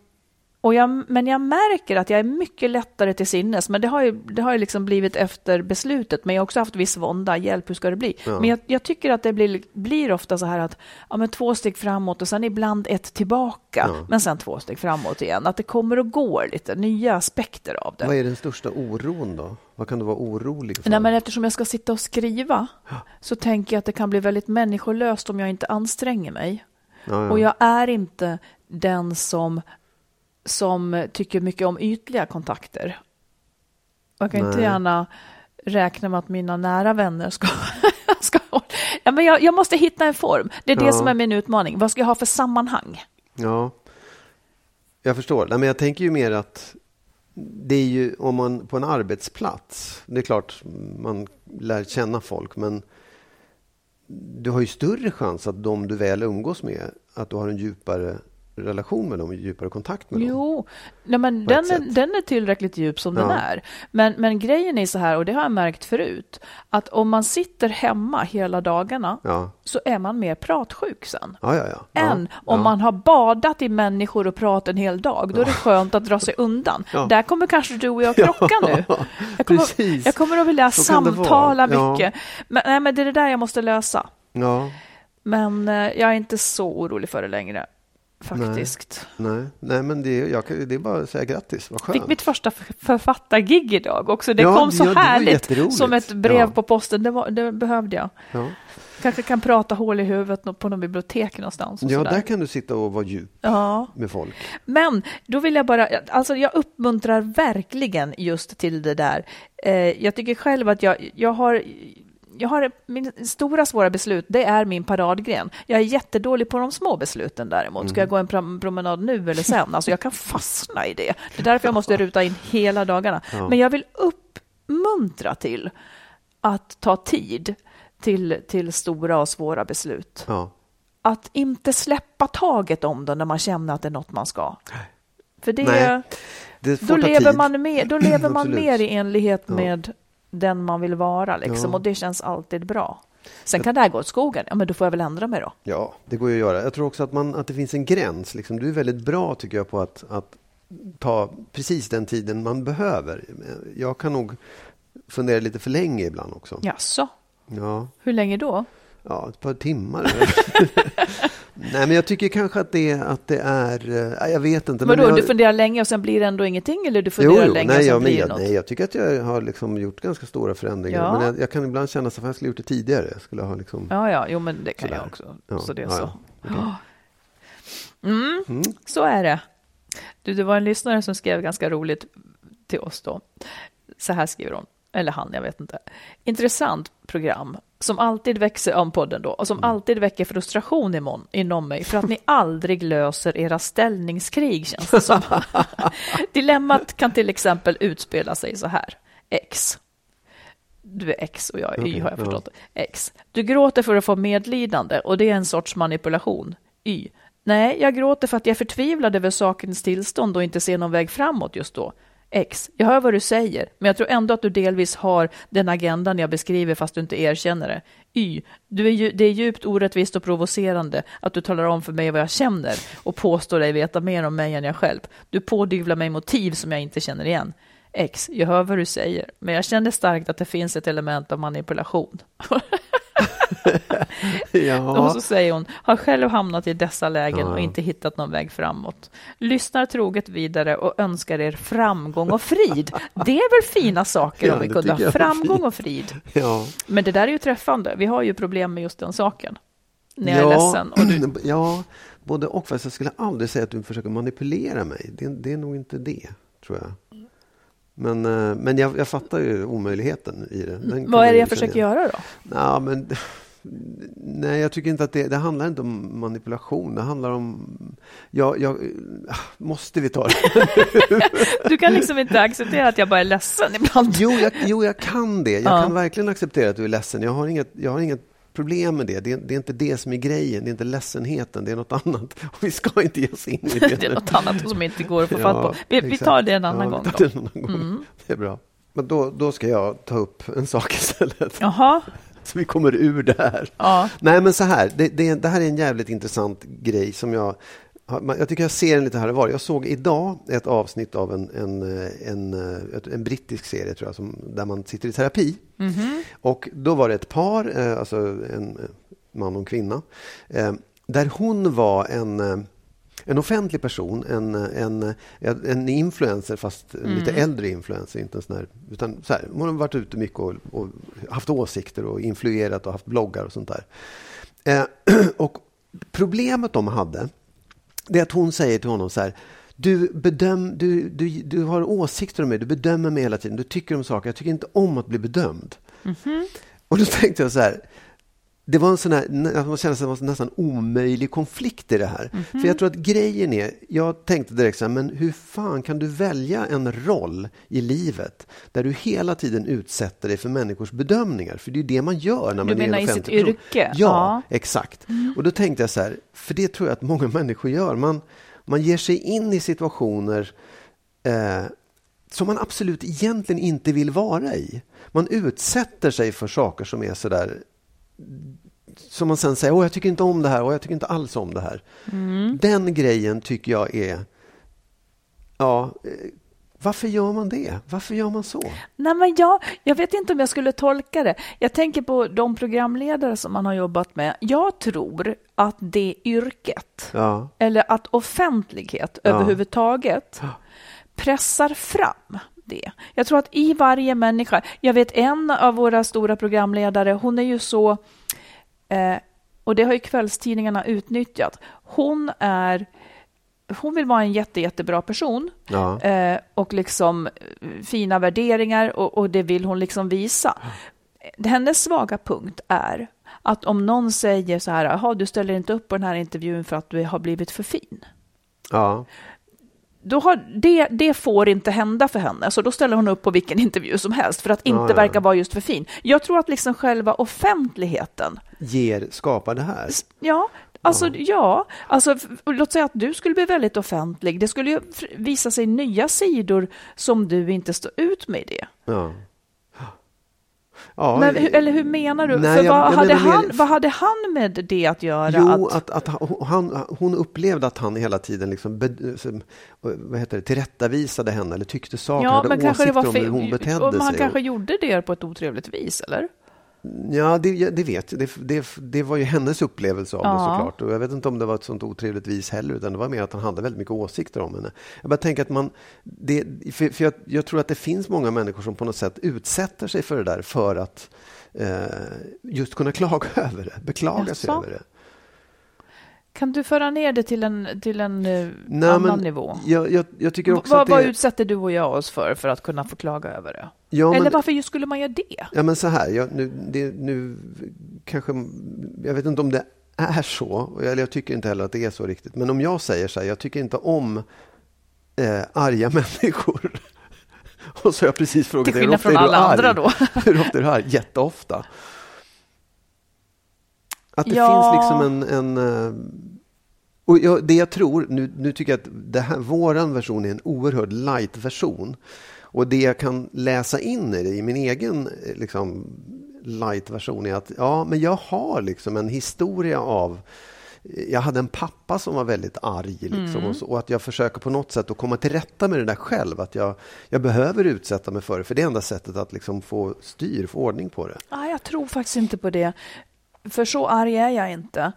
och jag, men jag märker att jag är mycket lättare till sinnes, men det har ju, det har ju liksom blivit efter beslutet. Men jag har också haft viss vånda, hjälp, hur ska det bli? Men jag, jag tycker att det blir, blir ofta så här att ja, men två steg framåt och sen ibland ett tillbaka, men sen två steg framåt igen. Att det kommer och går lite, nya aspekter av det. Vad är den största oron då? Vad kan du vara orolig för? Nej, men eftersom jag ska sitta och skriva så tänker jag att det kan bli väldigt människolöst om jag inte anstränger mig. ja, ja. Och jag är inte den som, som tycker mycket om ytliga kontakter. Jag kan inte Nej. gärna räkna med att mina nära vänner ska... ska ja, men jag, jag måste hitta en form. Det är det Ja. som är min utmaning. Vad ska jag ha för sammanhang? Ja, jag förstår. Nej, men jag tänker ju mer att det är ju om man på en arbetsplats, det är klart man lär känna folk, men du har ju större chans att de du väl umgås med, att du har en djupare relation med dem, djupare kontakt med dem. Jo, nej, men den är, den är tillräckligt djup som den Ja. är. Men, men grejen är så här, och det har jag märkt förut, att om man sitter hemma hela dagarna Ja, så är man mer pratsjuk sen. ja, ja. ja. än om man har badat i människor och pratat en hel dag. Då är det skönt att dra sig undan. Där kommer kanske du och jag krocka nu. Jag kommer, precis. jag kommer att vilja Så samtala mycket. Men, nej, men det är det där jag måste lösa. Men eh, jag är inte så orolig för det längre. Faktiskt. nej, nej, men det, jag, det är bara att säga grattis. Vad skönt. Fick mitt första författargig idag också. Det Ja, kom så ja, härligt. Som ett brev Ja. på posten. Det, var, det behövde jag. Ja, Kanske kan prata hål i huvudet på något bibliotek någonstans. Ja sådär. där kan du sitta och vara djup ja. med folk. Men då vill jag bara, alltså jag uppmuntrar verkligen just till det där. Eh, jag tycker själv att jag, jag har jag har min stora svåra beslut, det är min paradgren. Jag är jättedålig på de små besluten däremot. Ska jag gå en prom- promenad nu eller sen? Alltså jag kan fastna i det. Det är därför jag måste ruta in hela dagarna. Men jag vill uppmuntra till att ta tid till, till stora och svåra beslut. Ja. Att inte släppa taget om det när man känner att det är något man ska. För det, Nej, Det då, lever tid. man mer, då lever man mer i enlighet Ja. med den man vill vara. Liksom, Ja. Och det känns alltid bra. Sen kan det här gå åt skogen. Ja, men då får jag väl ändra mig då. Ja, det går ju att göra. Jag tror också att, man, att det finns en gräns. Liksom. Du är väldigt bra tycker jag på att, att ta precis den tiden man behöver. Jag kan nog fundera lite för länge ibland också. Jaså, Ja, hur länge då? ja ett par timmar. Nej, men jag tycker kanske att det, att det är... eh, Jag vet inte. Vadå, men jag, du funderar länge och sen blir det ändå ingenting? Eller du Jo, funderar jo, länge nej, och sen jag, blir det jag, något? nej, jag tycker att jag har liksom gjort ganska stora förändringar. Ja. Men jag, jag kan ibland känna att jag skulle gjort det tidigare. Jag skulle ha liksom... Ja, ja, jo, men det kan Sådär. jag också. Ja, så det är ja, så. ja. Okej. Mm, Så är det. Du, det var en lyssnare som skrev ganska roligt till oss då. Så här skriver hon, eller han, jag vet inte. Intressant program som alltid växer om podden då och som Mm. alltid väcker frustration imon, inom mig för att ni aldrig löser era ställningskrig känns det som. Dilemmat kan till exempel utspela sig så här. X. Du är X och jag är Y Okej, har jag ja. förstått. X. Du gråter för att få medlidande och det är en sorts manipulation. Y. Nej, jag gråter för att jag är förtvivlad över sakens tillstånd och inte ser någon väg framåt just då. X. Jag hör vad du säger, men jag tror ändå att du delvis har den agendan jag beskriver fast du inte erkänner det. Y. Du är ju, det är djupt orättvist och provocerande att du talar om för mig vad jag känner och påstår dig veta mer om mig än jag själv. Du pådyvlar mig motiv som jag inte känner igen. X. Jag hör vad du säger, men jag känner starkt att det finns ett element av manipulation. Och Ja. så säger hon, har själv hamnat i dessa lägen Ja. och inte hittat någon väg framåt. Lyssnar troget vidare och önskar er framgång och frid. Det är väl fina saker Ja, om vi kunde ha framgång och frid. ja. Men det där är ju träffande. Vi har ju problem med just den saken. När jag är ledsen. Och du, ja, både och. Fast jag skulle aldrig säga att du försöker manipulera mig. Det, det är nog inte det, tror jag. Men, eh, men jag, jag fattar ju omöjligheten i det. Den vad är det jag försöker igen. göra då? Ja, men, Nej, jag tycker inte att det, det handlar inte om manipulation. Det handlar om... Jag, jag, måste vi ta det? du kan liksom inte acceptera att jag bara är ledsen ibland. Jo, jag, jo, jag kan det. Jag ja. kan verkligen acceptera att du är ledsen. Jag har inget, jag har inget problem med det. det. Det är inte det som är grejen. Det är inte ledsenheten. Det är något annat. Och vi ska inte ge oss in i det. det är något annat som inte går att få ja, fatt på. Vi, vi, tar det en annan ja, gång. Det en annan gång. Mm. Det är bra. Men då, då ska jag ta upp en sak istället. Jaha. Så vi kommer ur det här. Ja. Nej, men så här. Det, det, det här är en jävligt intressant grej som jag jag tycker jag ser den lite här och var. Jag såg idag ett avsnitt av en, en, en, en brittisk serie tror jag, som, där man sitter i terapi. Mm -hmm. Och då var det ett par, eh, alltså en man och en kvinna, eh, där hon var en en offentlig person, en, en, en influencer fast mm. lite äldre influencer. Inte en sån här, utan så här, hon har varit ute mycket och, och, haft åsikter och influerat och haft bloggar och sånt där. Eh, och problemet de hade, det är att hon säger till honom så här, du, bedöm, du, du, du har åsikter om mig, du bedömer mig hela tiden, du tycker om saker, jag tycker inte om att bli bedömd. Mm -hmm. Och då tänkte jag så här, det var en sån här, man kände att det var en nästan omöjlig konflikt i det här. Mm -hmm. För jag tror att grejen är, jag tänkte direkt så här, men hur fan kan du välja en roll i livet där du hela tiden utsätter dig för människors bedömningar? För det är det man gör när man du är en offentlig person. Du menar i sitt yrke? Ja, ja. exakt. Mm. Och då tänkte jag så här, för det tror jag att många människor gör. Man, man ger sig in i situationer eh, som man absolut egentligen inte vill vara i. Man utsätter sig för saker som är sådär som man sen säger, Åh, jag tycker inte om det här och jag tycker inte alls om det här. Mm. Den grejen tycker jag är... Ja, eh, varför gör man det? Varför gör man så? Nej, men jag, jag vet inte om jag skulle tolka det. Jag tänker på de programledare som man har jobbat med. Jag tror att det yrket, ja. eller att offentlighet ja. överhuvudtaget, pressar fram det. Jag tror att i varje människa, jag vet en av våra stora programledare, hon är ju så, eh, och det har ju kvällstidningarna utnyttjat, hon är hon vill vara en jätte, jättebra person ja. eh, och liksom eh, fina värderingar och, och, det vill hon liksom visa. Hennes svaga punkt är att om någon säger så här, jaha, du ställer inte upp på den här intervjun för att du har blivit för fin. Ja då har, det, det får inte hända för henne, så då ställer hon upp på vilken intervju som helst för att inte ja, ja. verka vara just för fin. Jag tror att liksom själva offentligheten ger, skapar det här. Ja, alltså ja, ja alltså, låt säga att du skulle bli väldigt offentlig. Det skulle ju visa sig nya sidor som du inte står ut med det. Ja. Ja, men, eller hur menar du? Nej, För vad, jag, jag hade han, mer... vad hade han med det att göra? Jo, att, att, att han, hon upplevde att han hela tiden liksom be, vad heter det, tillrättavisade henne eller tyckte saker, ja, hade men åsikter om hur hon betedde sig. Han kanske gjorde det på ett otrevligt vis, eller? Ja, det, det vet jag. Det, det, det, var ju hennes upplevelse av ja. det såklart. Och jag vet inte om det var ett sånt otrevligt vis heller, utan det var mer att han hade väldigt mycket åsikter om henne. Jag bara tänker att man... Det, för, för jag, jag, tror att det finns många människor som på något sätt utsätter sig för det där för att eh, just kunna klaga över det, beklaga sig över det. Kan du föra ner det till en, till en uh, Nej, annan nivå? Jag, jag, jag tycker också vad, att det... vad utsätter du och jag oss för, för att kunna få klaga över det? Ja, Eller varför skulle man göra det? Ja, men så här, jag, nu, det, nu kanske... Jag vet inte om det är så, eller jag tycker inte heller att det är så riktigt. Men om jag säger så här, jag tycker inte om eh, arga människor. och så har jag precis frågat dig, hur ofta är du arg? Andra då? hur ofta är du arg? Jätteofta. Att det ja. finns liksom en... en eh, och jag, det jag tror, nu, nu tycker jag att det här, våran version är en oerhörd light-version. Och det jag kan läsa in i det, i min egen liksom, light-version är att ja, men jag har liksom en historia av jag hade en pappa som var väldigt arg liksom, mm. och, så, och, att jag försöker på något sätt att komma till rätta med det där själv. Att jag, jag behöver utsätta mig för det, för det är enda sättet att liksom få styr, få ordning på det. Ah, jag tror faktiskt inte på det. För så arg är jag inte.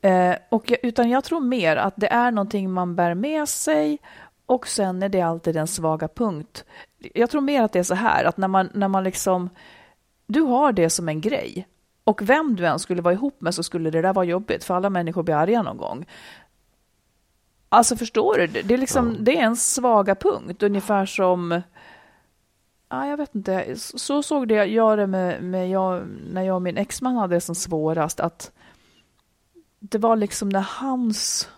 Eh, och, utan jag tror mer att det är någonting man bär med sig och sen är det alltid en svaga punkt. Jag tror mer att det är så här, att när man, när man liksom... Du har det som en grej. Och vem du än skulle vara ihop med så skulle det där vara jobbigt, för alla människor blir arga någon gång. Alltså förstår du? Det är, liksom, ja. det är en svaga punkt, ungefär som Ja, jag vet inte. Så såg det jag det med, med jag, när jag och min exman hade det som svårast. Att det var liksom när hans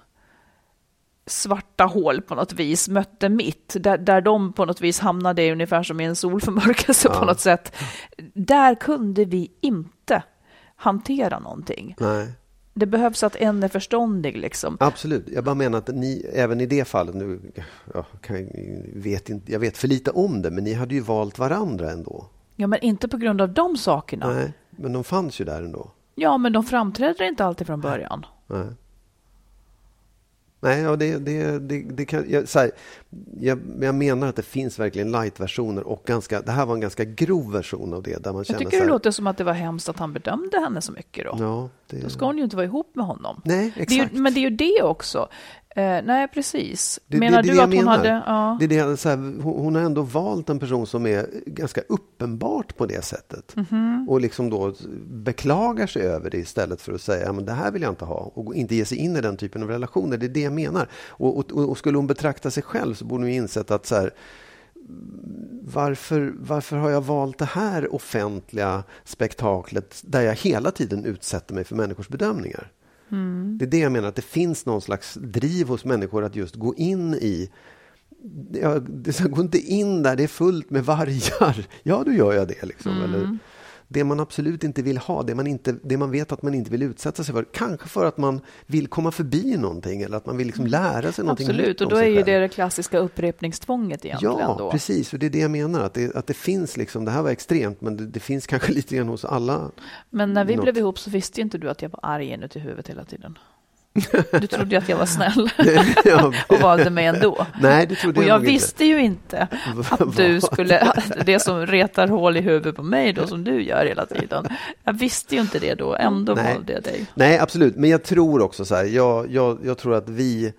svarta hål på något vis mötte mitt, där, där de på något vis hamnade ungefär som i en solförmörkelse ja. på något sätt. Där kunde vi inte hantera någonting. Nej. Det behövs att en är förståndig. Liksom. Absolut. Jag bara menar att ni, även i det fallet, nu, ja, kan, vet inte, jag vet för lite om det, men ni hade ju valt varandra ändå. Ja, men inte på grund av de sakerna. Nej, men de fanns ju där ändå. Ja, men de framträder inte alltid från början. Nej. Nej, ja, det, det, det, det kan, jag, här, jag, jag, menar att det finns verkligen light-versioner och ganska, det här var en ganska grov version av det. Där man jag tycker här, det låter som att det var hemskt att han bedömde henne så mycket då. Ja, det, då ska hon ju inte vara ihop med honom. Nej, exakt. Det men det är ju det också. Eh, nej, precis. Det, menar det, du att hon menar. hade... Ja. Det det, så här, hon, hon, har ändå valt en person som är ganska uppenbart på det sättet. Mm -hmm. Och liksom då beklagar sig över det istället för att säga att det här vill jag inte ha. Och inte ge sig in i den typen av relationer. Det är det jag menar. Och, och, och skulle hon betrakta sig själv så borde hon insett att så här, varför, varför har jag valt det här offentliga spektaklet där jag hela tiden utsätter mig för människors bedömningar? Mm. Det är det jag menar, att det finns någon slags driv hos människor att just gå in i Ja, det gå inte in där det är fullt med vargar. Ja, då gör jag det. Liksom. Mm. Eller, det man absolut inte vill ha, det man, inte, det man vet att man inte vill utsätta sig för. Kanske för att man vill komma förbi någonting eller att man vill liksom mm. lära sig någonting Absolut, och då är ju det det klassiska upprepningstvånget egentligen. Ja, då. precis. Och det är det jag menar. Att det, att det finns liksom, det här var extremt, men det, det finns kanske lite grann hos alla. Men när vi något. blev ihop så visste inte du att jag var arg inuti huvudet hela tiden. Du trodde ju att jag var snäll och valde mig ändå. Nej, det trodde och jag jag visste inte. ju inte att du skulle, det som retar hål i huvudet på mig då, som du gör hela tiden. Jag visste ju inte det då, ändå Nej. valde jag dig. Nej, absolut, men jag tror också så här, jag, jag, jag tror att vi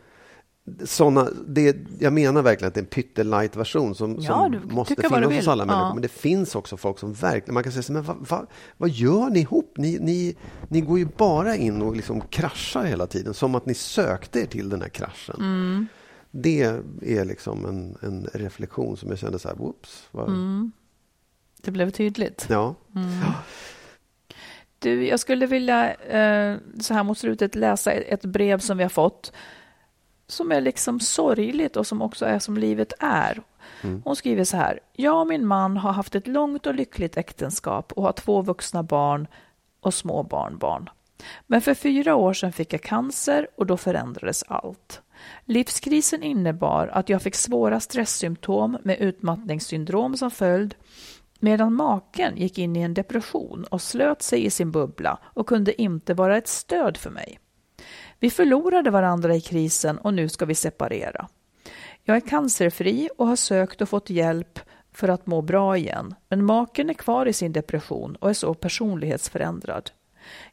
såna, det, jag menar verkligen att det är en pyttelight-version som, ja, som måste finnas hos alla människor. Ja. Men det finns också folk som verkligen, man kan säga så, men vad, vad, vad gör ni ihop? Ni, ni, ni går ju bara in och liksom kraschar hela tiden, som att ni sökte er till den här kraschen. Mm. Det är liksom en, en reflektion som jag kände så här, whoops. Mm. Det blev tydligt. Ja. Mm. Du, jag skulle vilja eh, så här mot slutet läsa ett brev som vi har fått som är liksom sorgligt och som också är som livet är. Mm. Hon skriver så här. Jag och min man har haft ett långt och lyckligt äktenskap och har två vuxna barn och små barnbarn. Men för fyra år sedan fick jag cancer och då förändrades allt. Livskrisen innebar att jag fick svåra stresssymptom med utmattningssyndrom som följd medan maken gick in i en depression och slöt sig i sin bubbla och kunde inte vara ett stöd för mig. Vi förlorade varandra i krisen och nu ska vi separera. Jag är cancerfri och har sökt och fått hjälp för att må bra igen, men maken är kvar i sin depression och är så personlighetsförändrad.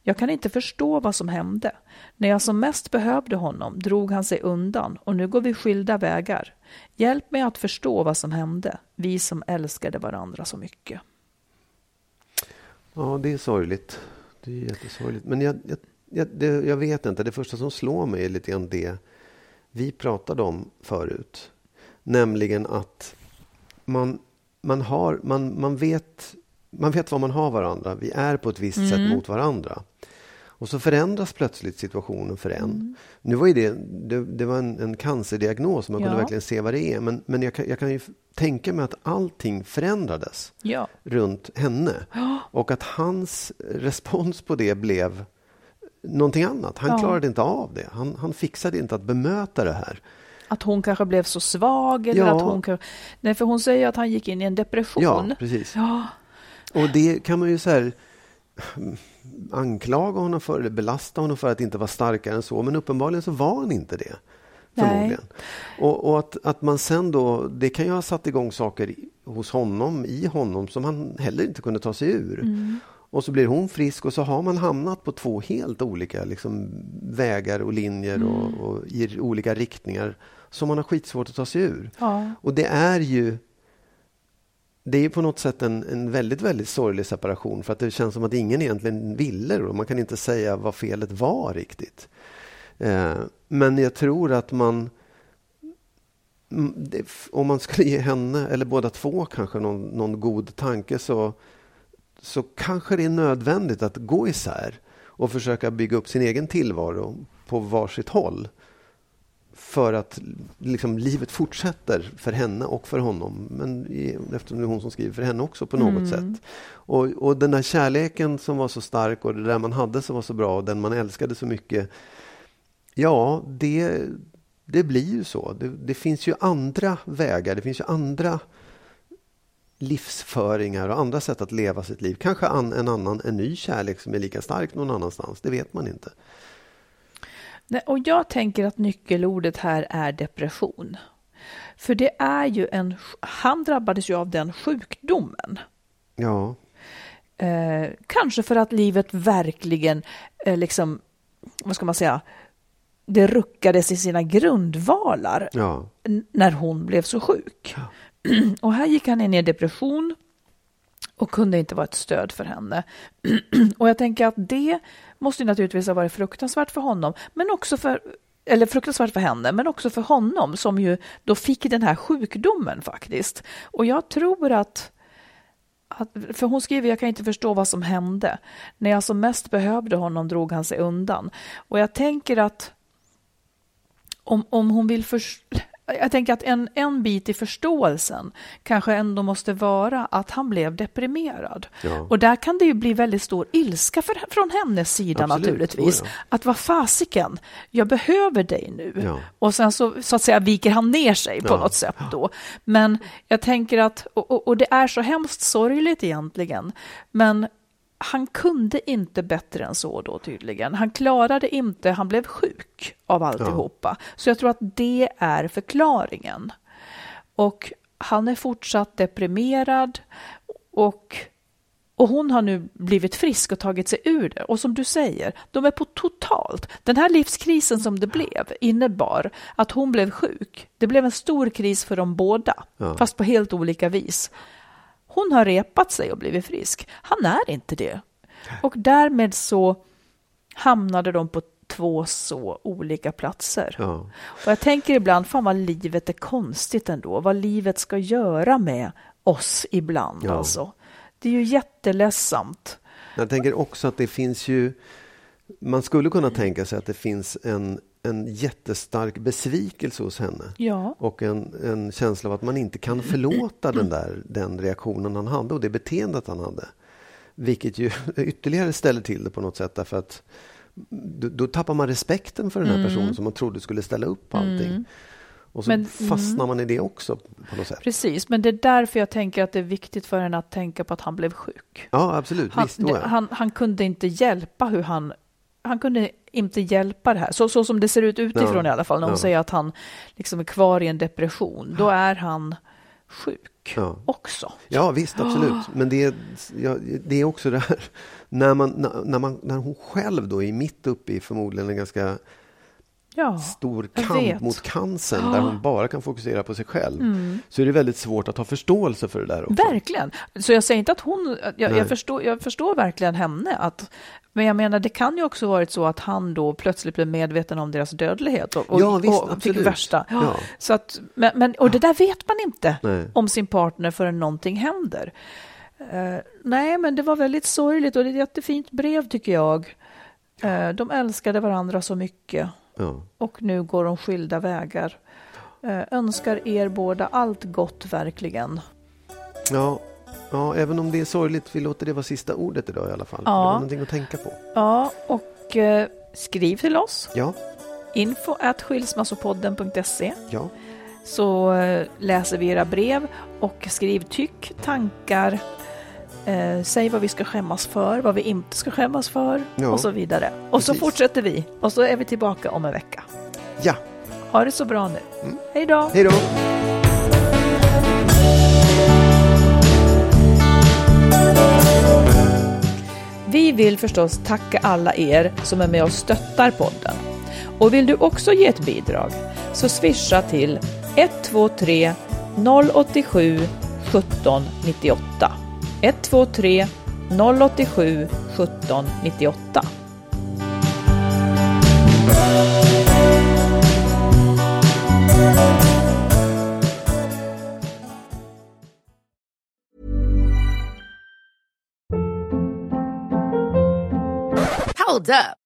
Jag kan inte förstå vad som hände. När jag som mest behövde honom drog han sig undan och nu går vi skilda vägar. Hjälp mig att förstå vad som hände, vi som älskade varandra så mycket. Ja, det är sorgligt. Det är jättesorgligt. Men jag, jag jag, det, jag vet inte. Det första som slår mig är lite grann det vi pratade om förut. Nämligen att man, man, har, man, man, vet, man vet vad man har varandra. Vi är på ett visst mm. sätt mot varandra. Och så förändras plötsligt situationen för en. Mm. Nu var det, det, det, var en, en cancerdiagnos, man ja. kunde verkligen se vad det är. Men, men jag, kan, jag kan ju tänka mig att allting förändrades ja. runt henne. Och att hans respons på det blev någonting annat. Han Ja. klarade inte av det. Han, han fixade inte att bemöta det här. Att hon kanske blev så svag eller Ja. att hon kanske... Nej, för hon säger att han gick in i en depression. Ja, precis. Ja. Och det kan man ju så här anklaga honom för, eller belasta honom för att inte vara starkare än så. Men uppenbarligen så var han inte det. Förmodligen. Och, och att, att man sen då, det kan ju ha satt igång saker hos honom, i honom, som han heller inte kunde ta sig ur. Mm. Och så blir hon frisk och så har man hamnat på två helt olika liksom, vägar och linjer Mm. och, och i olika riktningar som man har skitsvårt att ta sig ur. Ja. Och det är ju det är på något sätt en, en väldigt, väldigt sorglig separation för att det känns som att ingen egentligen ville och man kan inte säga vad felet var riktigt. Eh, men jag tror att man mm, det, om man skulle ge henne, eller båda två kanske, någon, någon god tanke så, så kanske det är nödvändigt att gå isär och försöka bygga upp sin egen tillvaro på varsitt håll för att liksom, livet fortsätter för henne och för honom. Men eftersom det är hon som skriver för henne också på något mm. sätt. Och, och den där kärleken som var så stark och det där man hade som var så bra och den man älskade så mycket. Ja, det, det blir ju så. Det, det finns ju andra vägar, det finns ju andra livsföringar och andra sätt att leva sitt liv. Kanske an, en annan, en ny kärlek som är lika stark någon annanstans. Det vet man inte. Nej, och jag tänker att nyckelordet här är depression. För det är ju en... Han drabbades ju av den sjukdomen. Ja. Eh, kanske för att livet verkligen, eh, liksom, vad ska man säga, det ruckades i sina grundvalar ja. när hon blev så sjuk. Ja. Och här gick han in i en depression och kunde inte vara ett stöd för henne. och jag tänker att det måste naturligtvis ha varit fruktansvärt för honom, men också för eller fruktansvärt för henne, men också för honom som ju då fick den här sjukdomen faktiskt. Och jag tror att, att för hon skriver, jag kan inte förstå vad som hände. När jag som mest behövde honom drog han sig undan. Och jag tänker att om, om hon vill förstå jag tänker att en, en bit i förståelsen kanske ändå måste vara att han blev deprimerad. Ja. Och där kan det ju bli väldigt stor ilska för, från hennes sida Absolut. naturligtvis. Ja. Att vad fasiken, jag behöver dig nu. Ja. Och sen så, så att säga viker han ner sig på något sätt då. Men jag tänker att, och, och, och det är så hemskt sorgligt egentligen, men han kunde inte bättre än så då tydligen. Han klarade inte, han blev sjuk av alltihopa. Ja. Så jag tror att det är förklaringen. Och han är fortsatt deprimerad och, och hon har nu blivit frisk och tagit sig ur det. Och som du säger, de är på totalt. Den här livskrisen som det blev innebar att hon blev sjuk. Det blev en stor kris för dem båda, ja. fast på helt olika vis. Hon har repat sig och blivit frisk. Han är inte det. Och därmed så hamnade de på två så olika platser. Ja. Och jag tänker ibland, fan vad livet är konstigt ändå, vad livet ska göra med oss ibland ja. alltså. Det är ju jätteledsamt. Jag tänker också att det finns ju, man skulle kunna tänka sig att det finns en en jättestark besvikelse hos henne. Ja. Och en, en känsla av att man inte kan förlåta den, där, den reaktionen han hade och det beteendet han hade. Vilket ju ytterligare ställer till det på något sätt därför att då, då tappar man respekten för den här mm. personen som man trodde skulle ställa upp på allting. Mm. Och så men, fastnar mm. man i det också på något sätt. Precis, men det är därför jag tänker att det är viktigt för henne att tänka på att han blev sjuk. Ja, absolut. Han, Visst, han, han kunde inte hjälpa hur han han kunde inte hjälpa det här. Så, så som det ser ut utifrån ja. i alla fall, när hon ja. säger att han liksom är kvar i en depression, då är han sjuk ja. också. Ja, visst, absolut. Men det är, ja, det är också det här, när, man, när, man, när hon själv då är mitt uppe i förmodligen en ganska ja, stor kamp mot cancern ja. där hon bara kan fokusera på sig själv mm. så är det väldigt svårt att ha förståelse för det där också. Verkligen. Så jag säger inte att hon... Jag, jag förstår, jag förstår verkligen henne. Att, men jag menar, det kan ju också varit så att han då plötsligt blev medveten om deras dödlighet och, och, ja, visst, och fick värsta. Ja. Så att, men, men, och det där vet man inte nej. om sin partner förrän någonting händer. Uh, nej, men det var väldigt sorgligt och det är ett jättefint brev tycker jag. Uh, de älskade varandra så mycket. Ja. Och nu går de skilda vägar. Eh, önskar er båda allt gott verkligen. Ja, ja, även om det är sorgligt, vi låter det vara sista ordet idag i alla fall. Ja. Det var någonting att tänka på. Ja, och eh, skriv till oss. Ja. Info at skilsmassopodden.se. Ja. Så eh, läser vi era brev och skriv tyck, tankar, Eh, säg vad vi ska skämmas för, vad vi inte ska skämmas för ja, och så vidare. Och precis. så fortsätter vi och så är vi tillbaka om en vecka. Ja. Ha det så bra nu. Mm. Hej då! Hej då! Vi vill förstås tacka alla er som är med och stöttar podden. Och vill du också ge ett bidrag så swisha till 123 087 17 98. 123 087 17 98. Hold up.